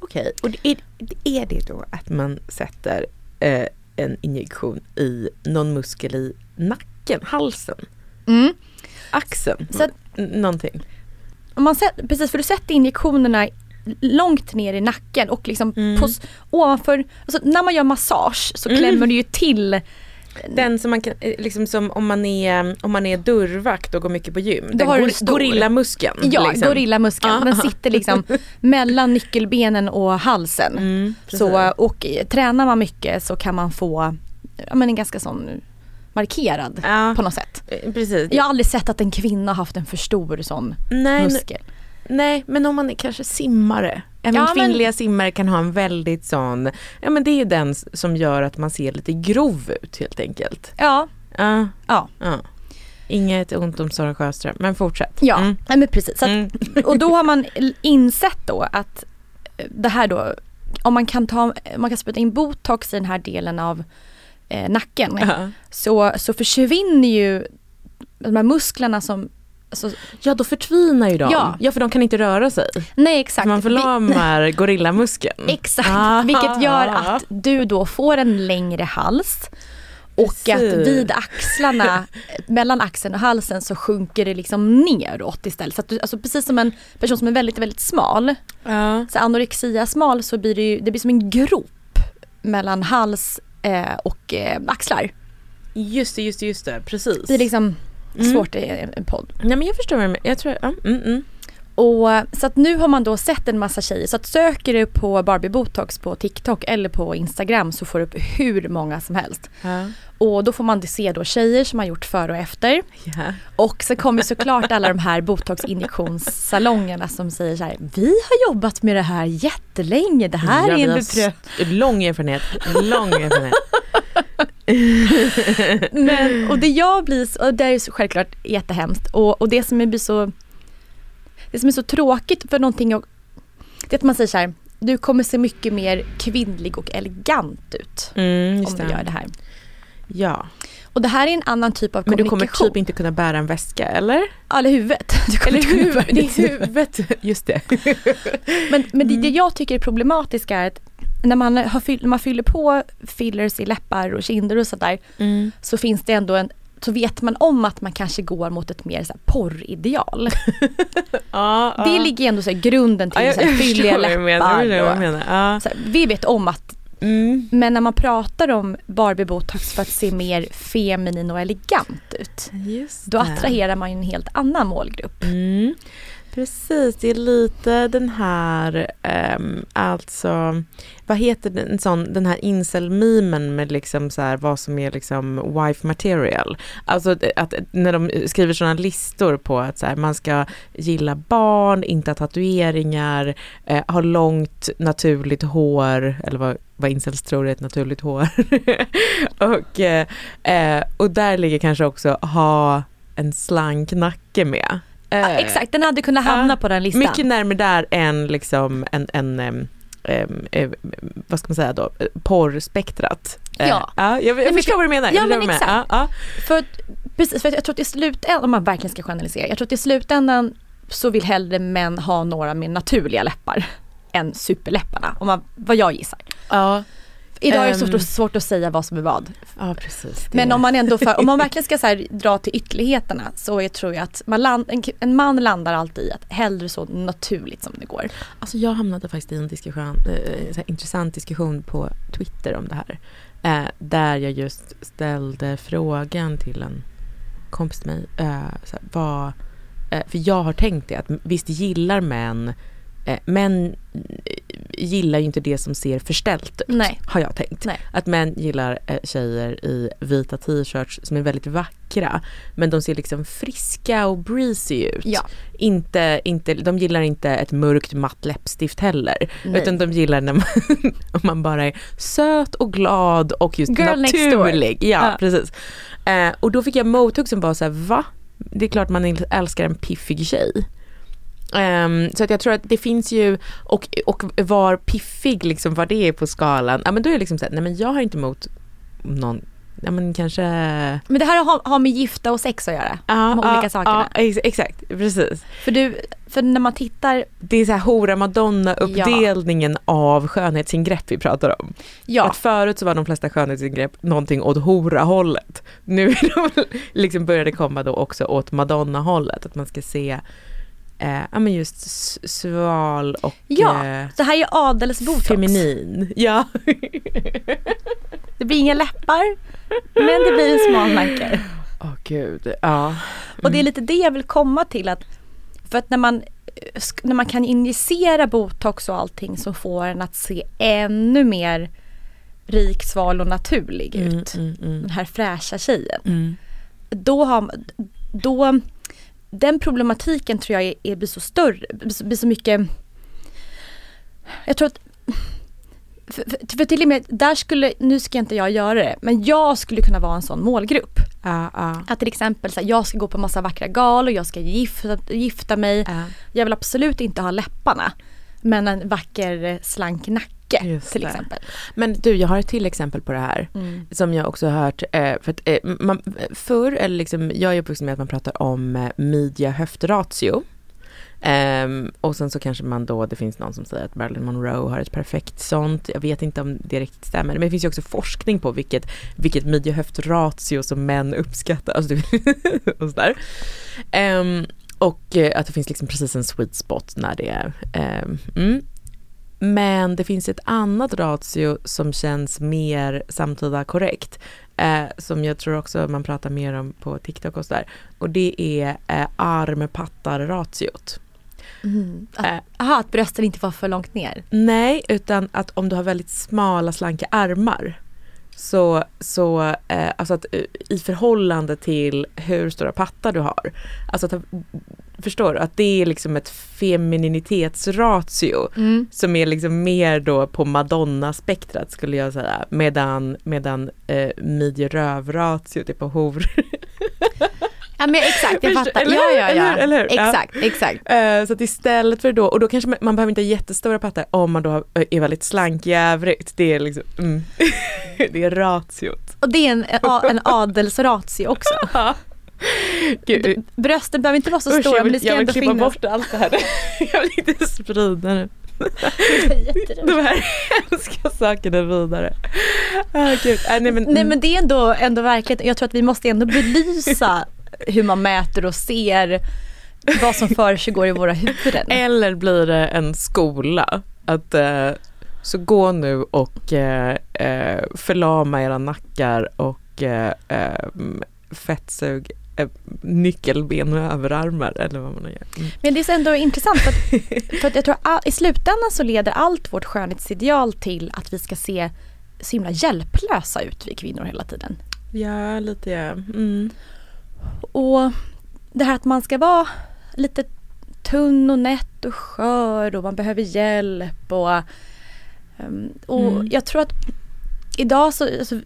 Okej, och det är, är det då att man sätter eh, en injektion i någon muskel i nacken, halsen, Mm. axeln, Så att- någonting? Om man sätter, precis, för du sätter injektionerna långt ner i nacken och liksom Mm. på, ovanför, alltså när man gör massage så Mm. klämmer du ju till Den som man kan, eh, liksom som om man är, om man är dörrvakt och går mycket på gym. Den har gor- gorillamuskeln. Ja, liksom. gorillamuskeln. Ja. Den sitter liksom mellan nyckelbenen och halsen. Mm, så, och tränar man mycket så kan man få ja, men en ganska sån markerad Ja. på något sätt. Eh, Precis. Jag har aldrig sett att en kvinna haft en för stor sån nej, muskel. nej, men om man är kanske simmare. Även Ja, men- kvinnliga simmare kan ha en väldigt sån, ja men det är ju den som gör att man ser lite grov ut helt enkelt. Ja, Ja, ja. ja. Inget ont om Sara Sjöström, men fortsätt. Ja, Mm. nej, men precis. Att, Mm. och då har man insett då att eh, det här då, om man kan ta, man kan spruta in botox i den här delen av eh, nacken Ja. så, så försvinner ju de här musklerna som, alltså, Ja, då förtvinar ju de. Ja. ja för de kan inte röra sig. nej exakt. Man Vi- förlamar gorillamuskeln. Exakt, Ah. vilket gör att du då får en längre hals och att Precis. vid axlarna, mellan axeln och halsen så sjunker det liksom neråt istället. Så att du, alltså precis som en person som är väldigt, väldigt smal, Ja. så anorexia smal så blir det ju, det blir som en grop mellan hals eh, och eh, axlar. Just det, just det, just det. Precis. Det är liksom Mm. svårt i en en podd. Nej men jag förstår vad du menar. Jag tror, ja, mm, mm. Och, så att nu har man då sett en massa tjejer. Så att söker du på Barbie botox på TikTok eller på Instagram så får du upp hur många som helst. Ja. Och då får man se då tjejer som har gjort före och efter. Ja. Och så kommer såklart alla de här botoxinjektionssalongerna som säger så här. Vi har jobbat med det här jättelänge. Det här Ja, är en beprövad. Lång erfarenhet. Lång erfarenhet. Men, och det jag blir, och det är ju självklart jättehemskt. Och, och det som blir så Det som är så tråkigt för någonting och, Det är att man säger så här. Du kommer se mycket mer kvinnlig och elegant ut. Mm, Om du gör det här. Ja. Och det här är en annan typ av Men du kommer kommunikation. typ inte kunna bära en väska eller? Ja, Eller huvudet. Eller inte kunna huvud, bära det är huvudet. Just det. Men, men det, Mm. det jag tycker är problematiskt är att när man, har när man fyller på fillers i läppar och kinder och sådär Mm. så finns det ändå en så vet man om att man kanske går mot ett mer så här porrideal. Ja, Det ligger ändå så här grunden till ja, så här fylliga menar. Läppar. Och, menar. Ja. så här, vi vet om att, Mm. men när man pratar om Barbie botox för att se mer feminin och elegant ut. Just Då det. attraherar man ju en helt annan målgrupp. Mm. Precis, det är lite den här, um, alltså, vad heter den, sån, den här incel-memen med liksom så här, vad som är liksom wife material. Alltså att när de skriver sådana listor på att så här, man ska gilla barn, inte ha tatueringar, eh, ha långt naturligt hår, eller vad, vad incels tror är ett naturligt hår. och, eh, eh, och där ligger kanske också ha en slank nacke med. Ja, Eh, exakt, den hade kunnat hamna ja, på den listan. Mycket närmare där än liksom en, en em, em, em, vad ska man säga då, porrspektrat. Eh, Ja. ja jag, jag förstår vad du menar. Ja, men menar. exakt. Ja, För, att- precis, för jag tror att i slutändan, om man verkligen ska generalisera, jag tror att i slutändan så vill hellre män ha några med naturliga läppar än superläpparna, om man, vad jag gissar. ja. Idag är det Ehm. svårt, att säga vad som är vad. ja precis. Men om man ändå, för, om man verkligen ska så dra till ytterligheterna så jag tror jag att man land, en, en man landar alltid i att hellre så naturligt som det går. Alltså jag hamnade faktiskt i en diskussion, eh, så här, intressant diskussion på Twitter om det här. Eh, där jag just ställde frågan till en kompis till mig. Eh, så här, vad, för jag har tänkt det att visst gillar män män eh, gillar ju inte det som ser förställt ut, Nej. har jag tänkt. Nej. Att män gillar eh, tjejer i vita t-shirts som är väldigt vackra, men de ser liksom friska och breezy ut. Ja. Inte, inte, de gillar inte ett mörkt matt läppstift heller, Nej. utan de gillar när man, om man bara är söt och glad och just Girl naturlig. Ja, Ja. precis. Eh, och då fick jag mothugg som bara så här, va? Det är klart man älskar en piffig tjej. Ehm, så att jag tror att det finns ju, och, och var piffig liksom, vad det är på skalan, ja men då är det liksom såhär, nej men jag har inte emot någon, ja men kanske Men det här har, har med gifta och sex att göra. Ja, de olika ja, sakerna. Ja, ex- exakt, precis. För, du, för när man tittar, Det är så här hora madonna uppdelningen av skönhetsingrepp vi pratar om. ja, Att förut så var de flesta skönhetsingrepp någonting åt hora-hållet. Nu är de liksom började komma då också åt madonna-hållet. Att man ska se eh, ja, men just sval och Ja, eh, så här är adelsbotox. feminin. Ja. Det blir inga läppar, men det blir en smal nacke. Åh gud, ja. Och det är lite det jag vill komma till att för att när man, eh, när man kan injicera botox och allting så får en att se ännu mer rik, sval och naturlig Mm, ut. mm, mm, Den här fräscha tjejen. mm. Då har då, den problematiken tror jag är, är, blir så större, blir så, mycket Jag tror att för, för, för till och med där skulle, nu ska inte jag göra det, men jag skulle kunna vara en sån målgrupp. Ja, ja, Att till exempel så här, jag ska gå på massa vackra galor, jag ska gifta, gifta mig. ja. Jag vill absolut inte ha läpparna. Men en vacker slank nacke till exempel. Men du, jag har ett till exempel på det här. Mm. Som jag också har hört, eh, för att eh, man, förr, eller liksom, jag är uppvuxen med att man pratar om eh, midja-höftratio. Ehm, och sen så kanske man då, det finns någon som säger att Marilyn Monroe har ett perfekt sånt. Jag vet inte om det riktigt stämmer. Men det finns ju också forskning på vilket, vilket midja-höftratio som män uppskattar. Alltså, och sådär. Ehm, och att det finns liksom precis en sweet spot när det är ehm, mm. Men det finns ett annat ratio som känns mer samtida korrekt. Eh, som jag tror också man pratar mer om på TikTok och sådär. Och det är eh, arm-pattar-ratiot. Mm. Att, Eh. aha, att brösten inte var för långt ner. Nej, utan att om du har väldigt smala slanka armar så, så eh, alltså att eh, i förhållande till hur stora pattar du har. Alltså att, förstår du? Att det är liksom ett femininitetsratio Mm. som är liksom mer då på Madonna-spektrat skulle jag säga. Medan, medan eh, midje-röv-ratiot är på hor. Ja men exakt, jag fattar. eller Ja ja Eller ja. hur? Eller hur? Ja. Exakt, exakt. Eh, så att istället för då, och då kanske man, man behöver inte ha jättestora pattar om man då har- är väldigt slank i övrigt. Det är liksom, mm. det är ratiot. Och det är en, en adelsratio också. Gud, Brösten behöver inte vara så usch, stora men det ska jag vill ändå klippa finnas. bort allt det här. jag vill inte sprida det. De här hemska sakerna vidare. Ah, gud. Ah, nej, men, Nej men det är ändå, ändå verkligen, jag tror att vi måste ändå belysa hur man mäter och ser vad som försiggår i våra huvuden. Eller blir det en skola? Att eh, så gå nu och eh, eh, förlama era nackar och eh, eh, fettsug eh, nyckelben och överarmar eller vad man gör. Mm. Men det är så ändå intressant för att, för att jag tror att i slutändan så leder allt vårt skönhetsideal till att vi ska se så himla hjälplösa ut vi kvinnor hela tiden. Ja, lite ja. Mm. Och det här att man ska vara lite tunn och nätt och skör och man behöver hjälp och, ehm, och Mm. jag tror att idag så, alltså,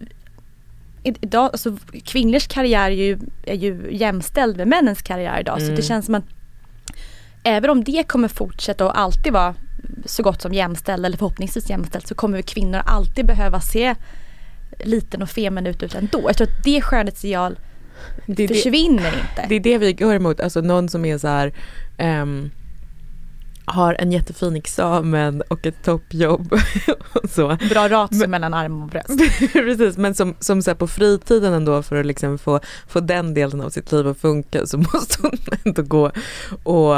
idag, alltså, kvinnors karriär är ju, är ju jämställd med männens karriär idag så Mm. det känns som att även om det kommer fortsätta och alltid vara så gott som jämställd eller förhoppningsvis jämställd så kommer kvinnor alltid behöva se liten och feminin ut ändå. Jag tror att det skönhetsideal Det, är det, försvinner inte. det är det vi går emot, alltså någon som är så här ehm, har en jättefin examen och ett toppjobb och så. Bra ratio Men- mellan arm och bröst. Precis, men som, som så på fritiden ändå för att liksom få, få den delen av sitt liv att funka så måste hon ändå gå och,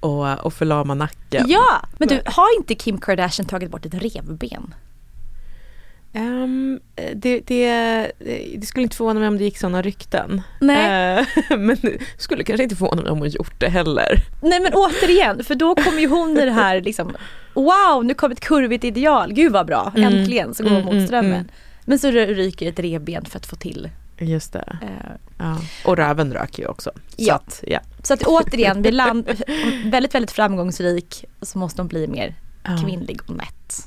och, och förlama nacken. Ja, men du har inte Kim Kardashian tagit bort ett revben? Ehm, det, det, det skulle inte förvåna mig om det gick sådana rykten. Nej. Eh, men det skulle kanske inte förvåna mig om hon gjort det heller. Nej men återigen, för då kommer ju hon i det här liksom Wow, nu kom ett kurvigt ideal, gud vad bra, Mm. äntligen så går hon Mm, mot mm, strömmen. mm. Men så ryker ett revben för att få till. Just det. Eh, Ja. Och röven röker ju också. Så Ja. Att, ja. så att återigen, blir land väldigt väldigt framgångsrik så måste hon bli mer kvinnlig och nätt.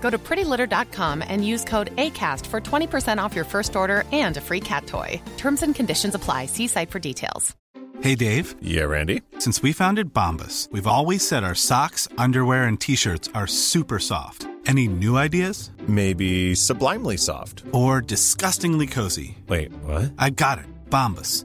Go to prettylitter.com and use code ACAST for 20% off your first order and a free cat toy. Terms and conditions apply. See site for details. Hey, Dave. Yeah, Randy. Since we founded Bombus, we've always said our socks, underwear, and t shirts are super soft. Any new ideas? Maybe sublimely soft. Or disgustingly cozy? Wait, what? I got it. Bombus.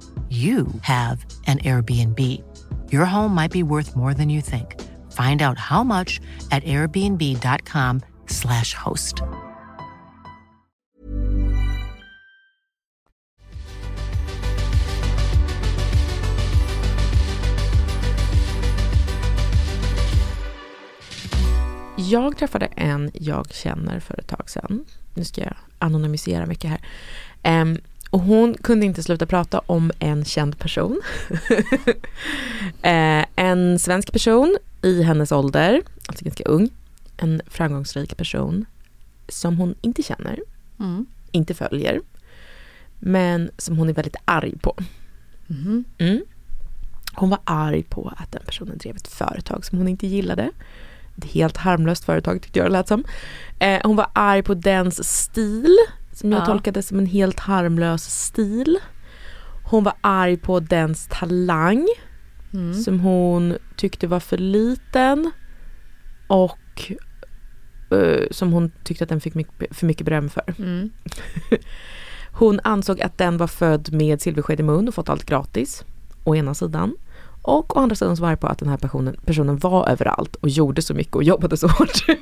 you have an Airbnb. Your home might be worth more than you think. Find out how much at airbnb.com/slash host. Jag träffade en jag känner för ett tag sedan. Nu ska jag anonymisera mycket här. Um, och hon kunde inte sluta prata om en känd person. eh, en svensk person i hennes ålder, alltså ganska ung. En framgångsrik person som hon inte känner, Mm. inte följer. Men som hon är väldigt arg på. Mhm. Mm. Hon var arg på att den personen drev ett företag som hon inte gillade. Ett helt harmlöst företag tyckte jag det lät som. Eh, hon var arg på dens stil, som jag Ja. tolkade som en helt harmlös stil. Hon var arg på dens talang, Mm. som hon tyckte var för liten. Och eh, som hon tyckte att den fick mycket, för mycket beröm för. Mm. Hon ansåg att den var född med silversked i mun och fått allt gratis. Å ena sidan. Och å andra sidan så var jag på att den här personen, personen var överallt och gjorde så mycket och jobbade så hårt.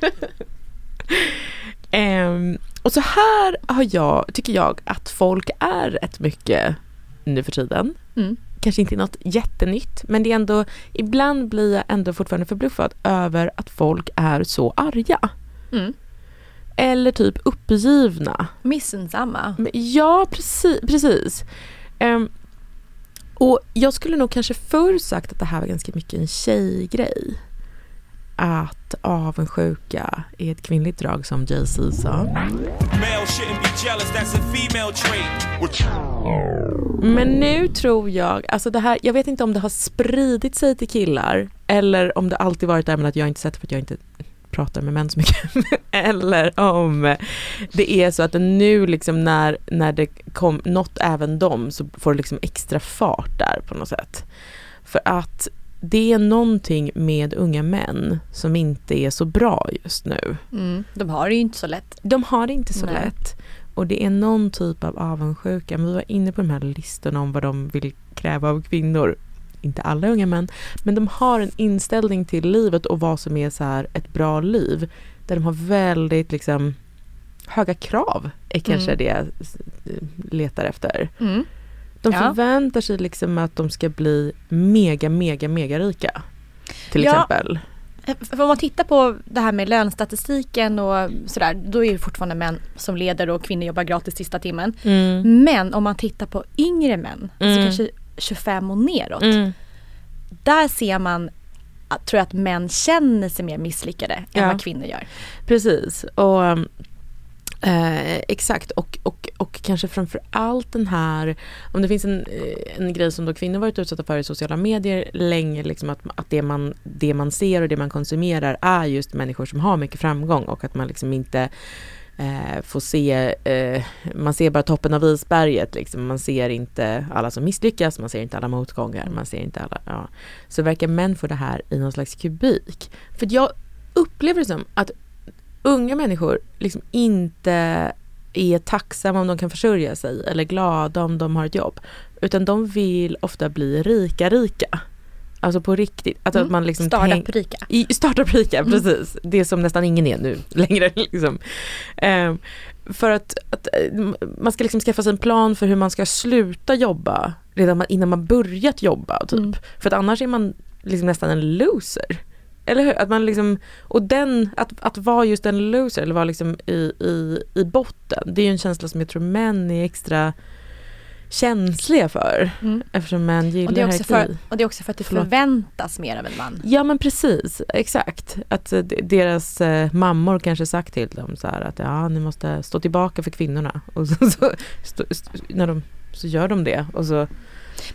Ehm, och så här har jag, tycker jag att folk är rätt mycket nu för tiden. Mm. Kanske inte något jättenytt men det är ändå, ibland blir jag ändå fortfarande förbluffad över att folk är så arga. Mm. Eller typ uppgivna. Missunnsamma. Ja, precis. precis. Ehm, och jag skulle nog kanske förr sagt att det här var ganska mycket en tjejgrej. Att avundsjuka är ett kvinnligt drag som Jay-Z sa. Men nu tror jag, alltså det här, jag vet inte om det har spridit sig till killar eller om det alltid varit där men att jag inte sett för att jag inte pratar med män så mycket. eller om det är så att nu liksom när, när det kom något även dem så får det liksom extra fart där på något sätt. För att det är någonting med unga män som inte är så bra just nu. Mm. De har det ju inte så lätt. De har det inte så Nej. lätt. Och det är någon typ av avundsjuka. Men vi var inne på de här listorna om vad de vill kräva av kvinnor. Inte alla unga män. Men de har en inställning till livet och vad som är så här ett bra liv. Där de har väldigt liksom höga krav är kanske Mm. det jag letar efter. Mm. De Ja. förväntar sig liksom att de ska bli mega, mega, mega rika. Till Ja. exempel. För om man tittar på det här med lönstatistiken och sådär, då är det fortfarande män som leder och kvinnor jobbar gratis sista timmen. Mm. Men om man tittar på yngre män, Mm. så kanske 25 och neråt, Mm. där ser man tror jag att män känner sig mer misslyckade än Ja. vad kvinnor gör. Precis. Och, eh, exakt. Och, och, och kanske framför allt den här, om det finns en, eh, en grej som då kvinnor varit utsatta för i sociala medier länge, liksom att, att det, man, det man ser och det man konsumerar är just människor som har mycket framgång och att man liksom inte eh, får se, eh, man ser bara toppen av isberget liksom. Man ser inte alla som misslyckas, man ser inte alla motgångar, man ser inte alla, ja. Så verkar män få det här i någon slags kubik. För jag upplever det som att unga människor liksom inte är tacksamma om de kan försörja sig eller glada om de har ett jobb. Utan de vill ofta bli rika, rika. Alltså på riktigt. Att, Mm. att man liksom Startup-rika. Startup-rika, Mm. precis. Det som nästan ingen är nu längre. Liksom. Ehm, för att, att eh, man ska liksom skaffa sig en plan för hur man ska sluta jobba redan innan man börjat jobba. Typ. Mm. För att annars är man liksom nästan en loser. Eller hur? Att man liksom, och den, att, att vara just en loser eller vara liksom i, i, i botten, det är ju en känsla som jag tror män är extra känsliga för. Mm. Eftersom män gillar Och det, är också för, och det är också för att det Förlåt. förväntas mer av en man. Ja men precis, exakt. Att eh, deras eh, mammor kanske sagt till dem så här att ja ni måste stå tillbaka för kvinnorna. Och så, så, st- när de, så gör de det. Och så,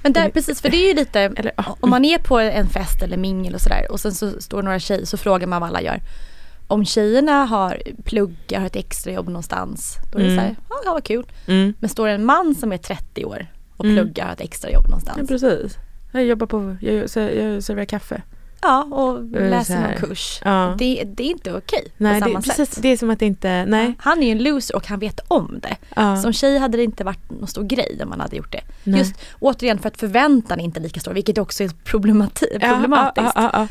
Men där, precis, för det är ju lite, eller, om man är på en fest eller mingel och sådär och sen så står några tjejer så frågar man vad alla gör. Om tjejerna har pluggar, har ett extrajobb någonstans, då är det Mm. så här, ja ja, vad kul. mm, Men står det en man som är 30 år och Mm. pluggar, har ett extrajobb ja, någonstans. precis. Jag jobbar på, jag, jag, jag serverar kaffe. Ja, och är läser någon kurs. Ja. Det, det är inte okej Nej, på det, samma precis, sätt. det är som att det inte, nej. Han är ju en loser och han vet om det. Ja, Som tjej hade det inte varit någon stor grej om man hade gjort det. nej. Just återigen för att förväntan är inte lika stor, vilket också är problematiskt. ja.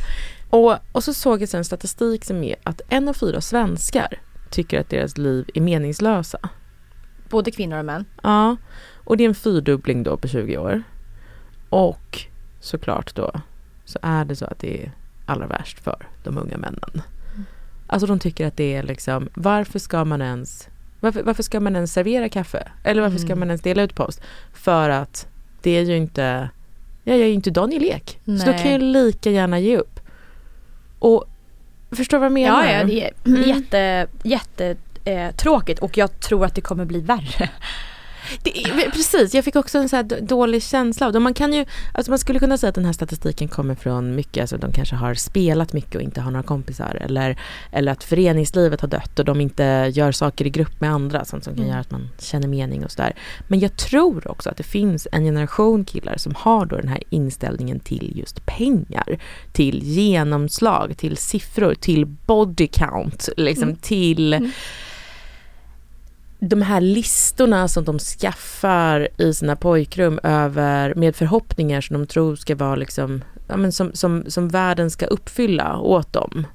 Och, och så såg jag sen statistik som är att en av fyra svenskar tycker att deras liv är meningslösa. Både kvinnor och män. Ja, och det är en fyrdubbling då på 20 år. Och såklart då så är det så att det är allra värst för de unga männen. Alltså de tycker att det är liksom, varför ska man ens, varför, varför ska man ens servera kaffe? Eller varför ska Mm. man ens dela ut post? För att det är ju inte, jag är ju inte Daniel Ek. Så då kan jag lika gärna ge upp. Och förstår vad jag menar? Ja, ja, det är Mm. jätte, jätte eh, och jag tror att det kommer bli värre. Det, precis, jag fick också en så här dålig känsla av det. Man, kan ju, alltså man skulle kunna säga att den här statistiken kommer från mycket, alltså de kanske har spelat mycket och inte har några kompisar. Eller, eller att föreningslivet har dött och de inte gör saker i grupp med andra, sånt som kan Mm. göra att man känner mening och sådär. Men jag tror också att det finns en generation killar som har då den här inställningen till just pengar. Till genomslag, till siffror, till body count, liksom Mm. till Mm. De här listorna som de skaffar i sina pojkrum över, med förhoppningar som de tror ska vara liksom, ja, men som, som, som världen ska uppfylla åt dem.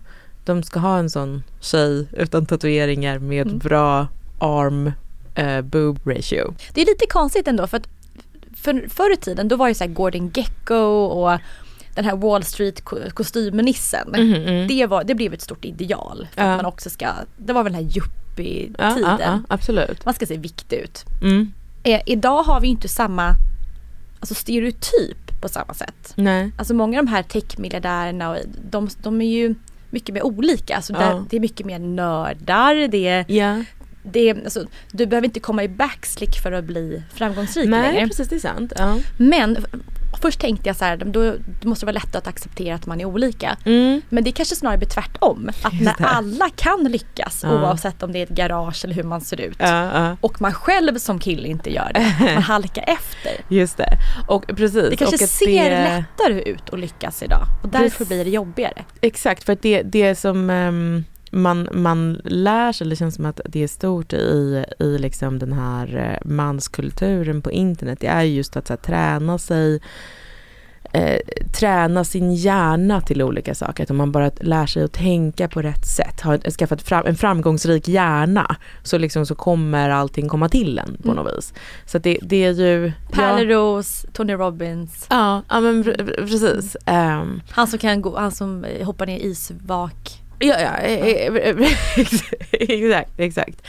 De ska ha en sån tjej utan tatueringar med Mm. bra arm eh, boob ratio. Det är lite konstigt ändå för att för, förr i tiden då var ju så Gordon Gecko och den här Wall Street ko- kostymnissen. Mhm, mm. Det, var, det blev ett stort ideal. För Ja. att man också ska, det var väl den här yuppie-tiden. Ja, ja, ja, absolut. Man ska se viktig ut. Mm. Eh, idag har vi inte samma alltså stereotyp på samma sätt. Nej. Alltså många av de här techmiljardärerna, och de, de är ju mycket mer olika. Alltså Ja. där, det är mycket mer nördar, det är, Ja. det är, alltså, du behöver inte komma i backslick för att bli framgångsrik Nej, längre. precis det är sant. Ja. Men först tänkte jag så här, då, måste det vara lättare att acceptera att man är olika. Mm. Men det kanske snarare blir tvärtom. Att när alla kan lyckas Ja. oavsett om det är ett garage eller hur man ser ut. Ja, ja. Och man själv som kille inte gör det. Man halkar efter. Just det. Och precis. Det kanske ser det... lättare ut att lyckas idag. Och därför Precis. blir det jobbigare. Exakt, för att det, det som ehm, man, man lär sig, eller det känns som att det är stort i, i liksom den här eh, manskulturen på internet, det är just att här, träna sig eh, träna sin hjärna till olika saker. Att om man bara lär sig att tänka på rätt sätt, har skaffat fram, en framgångsrik hjärna, så, liksom, så kommer allting komma till en på Mm. något vis. Så det, det är ju... Pärleros, Tony Robbins. Ja, ja men pre- precis. Ehm, Han som kan gå, han som hoppar ner i isvak. Ja, ja, eh, eh, exakt, exakt.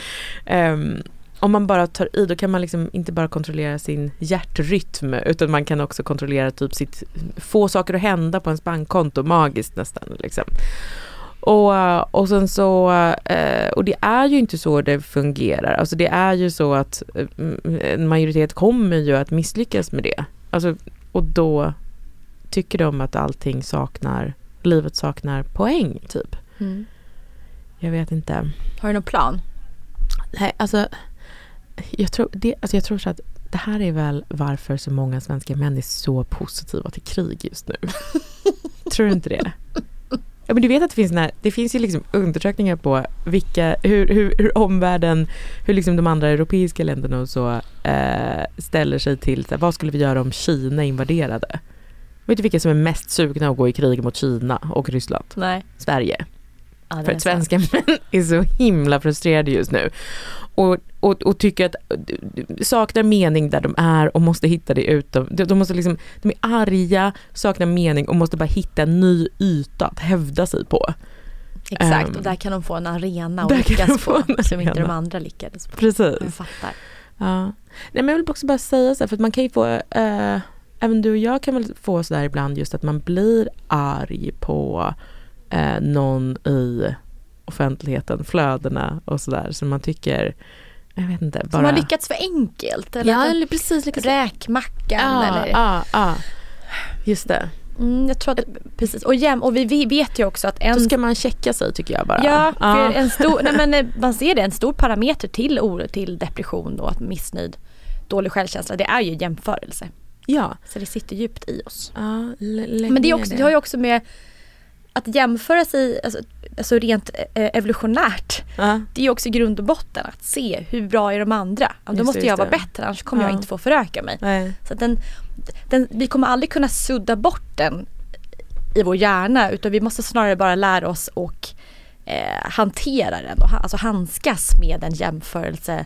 Ehm, om man bara tar i, då kan man liksom inte bara kontrollera sin hjärtrytm, utan man kan också kontrollera typ sitt, få saker att hända på ens bankkonto, magiskt nästan. Liksom. Och, och sen så, eh, och det är ju inte så det fungerar. Alltså det är ju så att eh, en majoritet kommer ju att misslyckas med det. Alltså, och då tycker de att allting saknar, livet saknar poäng typ. Jag vet inte. Har du någon plan? Nej, alltså jag tror, det, alltså jag tror så att det här är väl varför så många svenska män är så positiva till krig just nu. tror du inte det? Ja, men du vet att det finns, när, det finns ju liksom undersökningar på vilka, hur, hur, hur omvärlden, hur liksom de andra europeiska länderna och så eh, ställer sig till, så här, vad skulle vi göra om Kina invaderade? Vet du vilka som är mest sugna att gå i krig mot Kina och Ryssland? Nej. Sverige. Ja, För att sant. svenska män är så himla frustrerade just nu. Och, och, och tycker att saknar mening där de är och måste hitta det utom. De, de, måste liksom, de är arga, saknar mening och måste bara hitta en ny yta att hävda sig på. Exakt, Ehm, och där kan de få en arena de lyckas på som inte de andra lyckades på. Precis. Jag fattar. Ja. Nej, men jag vill också bara säga så här, för att man kan ju få, eh, även du och jag kan väl få sådär ibland just att man blir arg på eh, någon i offentligheten, flödena och sådär som man tycker, jag vet inte, bara... Som har lyckats för enkelt. Eller Ja, den- eller precis. Lyckats... Räkmackan Ja, eller... ja, ja. Just det. Mm, jag tror att, precis. Och, jäm, och vi, vi vet ju också att en... Då ska man checka sig tycker jag bara. Ja, för Ja. en stor, nej men eh, man ser det, en stor parameter till oro, till depression och att missnöjd, dålig självkänsla, det är ju jämförelse. Ja. Så det sitter djupt i oss. ja Men det, är också, det har ju också med att jämföra sig, alltså, alltså rent eh, evolutionärt, Ja. det är också grund och botten att se hur bra är de andra. Ja, Då måste jag vara bättre annars kommer Ja. jag inte få föröka mig. Nej. Så den, den, vi kommer aldrig kunna sudda bort den i vår hjärna utan vi måste snarare bara lära oss och eh, hantera den och alltså handskas med en jämförelse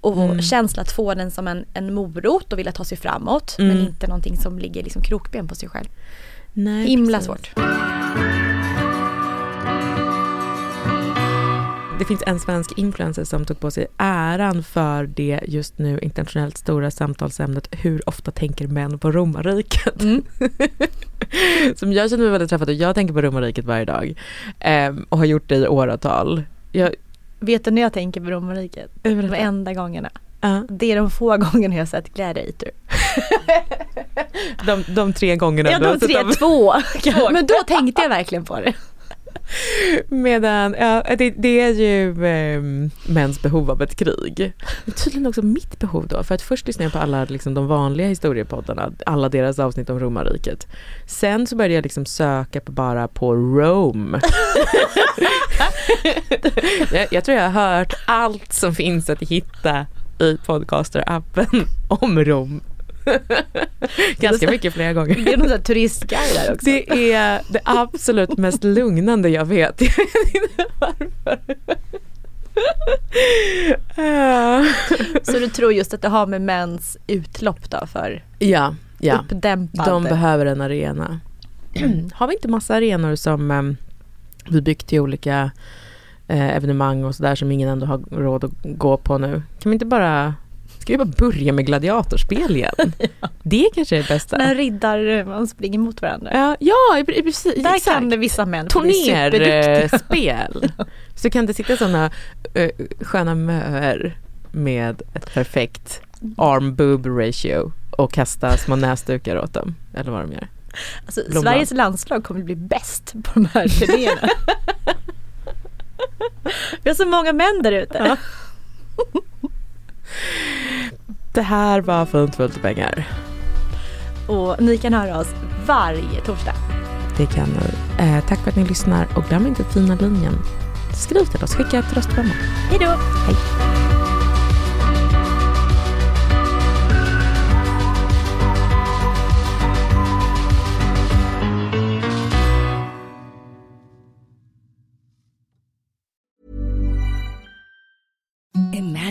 och Mm. känsla att få den som en, en morot och vilja ta sig framåt men Mm. inte någonting som ligger liksom krokben på sig själv. Nej, Himla precis. svårt. Det finns en svensk influencer som tog på sig äran för det just nu internationellt stora samtalsämnet Hur ofta tänker män på romarriket? Mm. som jag känner mig väldigt träffad och jag tänker på romarriket varje dag ehm, och har gjort det i åratal. Jag, Vet du när jag tänker på romarriket? De enda gångerna. Ja. Det är de få gångerna jag har sett Gladiator. de, de tre gångerna Ja, du har de sett tre, dem. två. Men då tänkte jag verkligen på det. Medan, ja, det, det är ju eh, mäns behov av ett krig. Men tydligen också mitt behov då. För att först lyssnade jag på alla liksom, de vanliga historiepoddarna, alla deras avsnitt om romarriket. Sen så började jag liksom söka på bara på Rome. jag, jag tror jag har hört allt som finns att hitta i podcaster-appen om Rom. Ganska mycket flera gånger. Det är någon sån turistguide där också. Det är det absolut mest lugnande jag vet. Jag vet inte varför. Så du tror just att det har med mäns utlopp då för Ja, ja. uppdämpad? De behöver en arena. Har vi inte massa arenor som eh, vi byggt till olika eh, evenemang och sådär som ingen ändå har råd att gå på nu? Kan vi inte bara Ska vi bara börja med gladiatorspel igen? Det kanske är det bästa. När riddar man springer mot varandra. Ja, ja precis. Där exakt. kan det vissa män. Turnerspel. Så kan det sitta sådana uh, sköna möer med ett perfekt arm boob ratio och kasta små näsdukar åt dem. Eller vad de gör. Alltså, Blomblad. Sveriges landslag kommer bli bäst på de här turnéerna. Vi har så många män där ute. Det här var Fint fullt av pengar. Och ni kan höra oss varje torsdag. Det kan ni. Eh, tack för att ni lyssnar och glöm inte fina linjen. Skriv till oss, skicka ett röstmemo. Hej då! Hej. Imagine